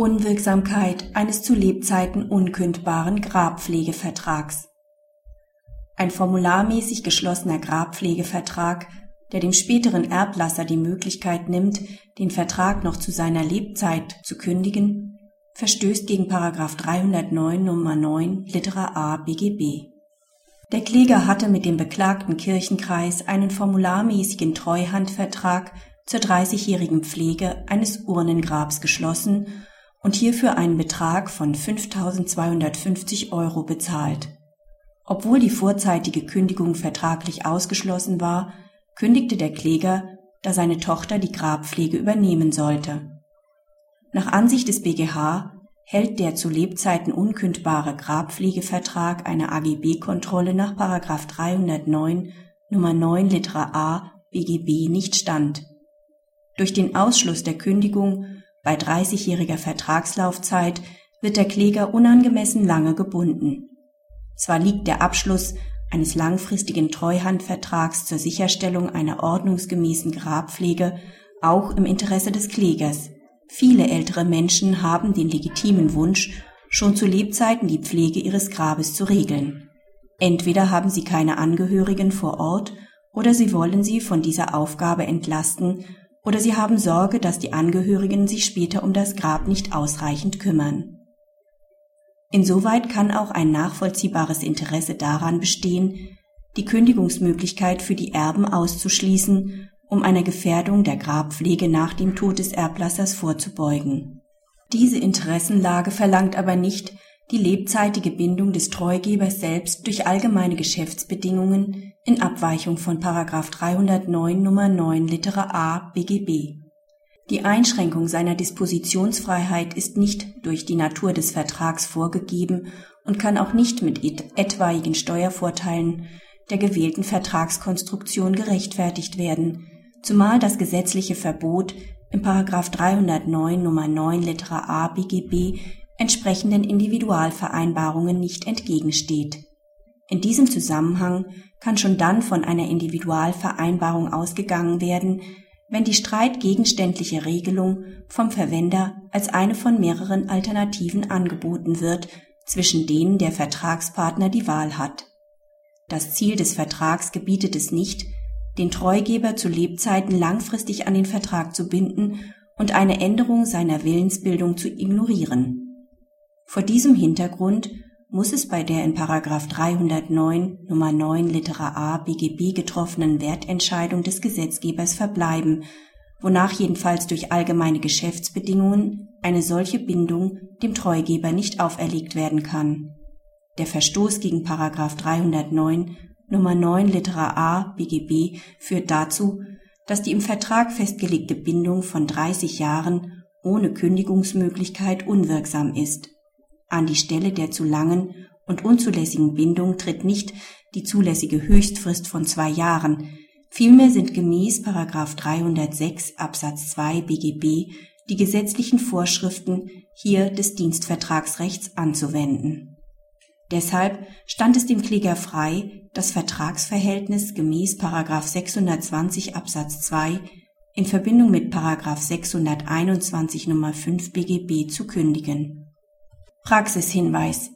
Unwirksamkeit eines zu Lebzeiten unkündbaren Grabpflegevertrags Ein formularmäßig geschlossener Grabpflegevertrag, der dem späteren Erblasser die Möglichkeit nimmt, den Vertrag noch zu seiner Lebzeit zu kündigen, verstößt gegen § 309 Nr. 9 Litera a BGB. Der Kläger hatte mit dem beklagten Kirchenkreis einen formularmäßigen Treuhandvertrag zur 30-jährigen Pflege eines Urnengrabs geschlossen und hierfür einen Betrag von 5.250 Euro bezahlt. Obwohl die vorzeitige Kündigung vertraglich ausgeschlossen war, kündigte der Kläger, da seine Tochter die Grabpflege übernehmen sollte. Nach Ansicht des BGH hält der zu Lebzeiten unkündbare Grabpflegevertrag einer AGB-Kontrolle nach 309 Nummer 9 Litera a BGB nicht stand. Durch den Ausschluss der Kündigung bei 30-jähriger Vertragslaufzeit wird der Kläger unangemessen lange gebunden. Zwar liegt der Abschluss eines langfristigen Treuhandvertrags zur Sicherstellung einer ordnungsgemäßen Grabpflege auch im Interesse des Klägers. Viele ältere Menschen haben den legitimen Wunsch, schon zu Lebzeiten die Pflege ihres Grabes zu regeln. Entweder haben sie keine Angehörigen vor Ort oder sie wollen sie von dieser Aufgabe entlasten oder sie haben Sorge, dass die Angehörigen sich später um das Grab nicht ausreichend kümmern. Insoweit kann auch ein nachvollziehbares Interesse daran bestehen, die Kündigungsmöglichkeit für die Erben auszuschließen, um einer Gefährdung der Grabpflege nach dem Tod des Erblassers vorzubeugen. Diese Interessenlage verlangt aber nicht, die lebzeitige Bindung des Treugebers selbst durch allgemeine Geschäftsbedingungen in Abweichung von 309 Nummer 9 Litera a BGB. Die Einschränkung seiner Dispositionsfreiheit ist nicht durch die Natur des Vertrags vorgegeben und kann auch nicht mit etwaigen Steuervorteilen der gewählten Vertragskonstruktion gerechtfertigt werden, zumal das gesetzliche Verbot im 309 Nummer 9 Litera a BGB entsprechenden Individualvereinbarungen nicht entgegensteht. In diesem Zusammenhang kann schon dann von einer Individualvereinbarung ausgegangen werden, wenn die streitgegenständliche Regelung vom Verwender als eine von mehreren Alternativen angeboten wird, zwischen denen der Vertragspartner die Wahl hat. Das Ziel des Vertrags gebietet es nicht, den Treugeber zu Lebzeiten langfristig an den Vertrag zu binden und eine Änderung seiner Willensbildung zu ignorieren. Vor diesem Hintergrund muss es bei der in § 309 Nummer 9 Litera a BGB getroffenen Wertentscheidung des Gesetzgebers verbleiben, wonach jedenfalls durch allgemeine Geschäftsbedingungen eine solche Bindung dem Treugeber nicht auferlegt werden kann. Der Verstoß gegen § 309 Nummer 9 Litera a BGB führt dazu, dass die im Vertrag festgelegte Bindung von 30 Jahren ohne Kündigungsmöglichkeit unwirksam ist an die Stelle der zu langen und unzulässigen Bindung tritt nicht die zulässige Höchstfrist von zwei Jahren, vielmehr sind gemäß 306 Absatz 2 BGB die gesetzlichen Vorschriften hier des Dienstvertragsrechts anzuwenden. Deshalb stand es dem Kläger frei, das Vertragsverhältnis gemäß 620 Absatz 2 in Verbindung mit 621 Nummer 5 BGB zu kündigen Praxishinweis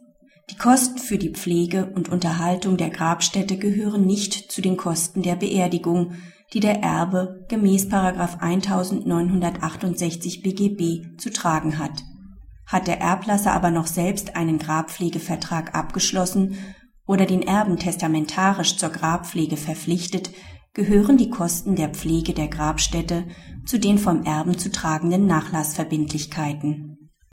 Die Kosten für die Pflege und Unterhaltung der Grabstätte gehören nicht zu den Kosten der Beerdigung, die der Erbe gemäß 1968 BGB zu tragen hat. Hat der Erblasser aber noch selbst einen Grabpflegevertrag abgeschlossen oder den Erben testamentarisch zur Grabpflege verpflichtet, gehören die Kosten der Pflege der Grabstätte zu den vom Erben zu tragenden Nachlassverbindlichkeiten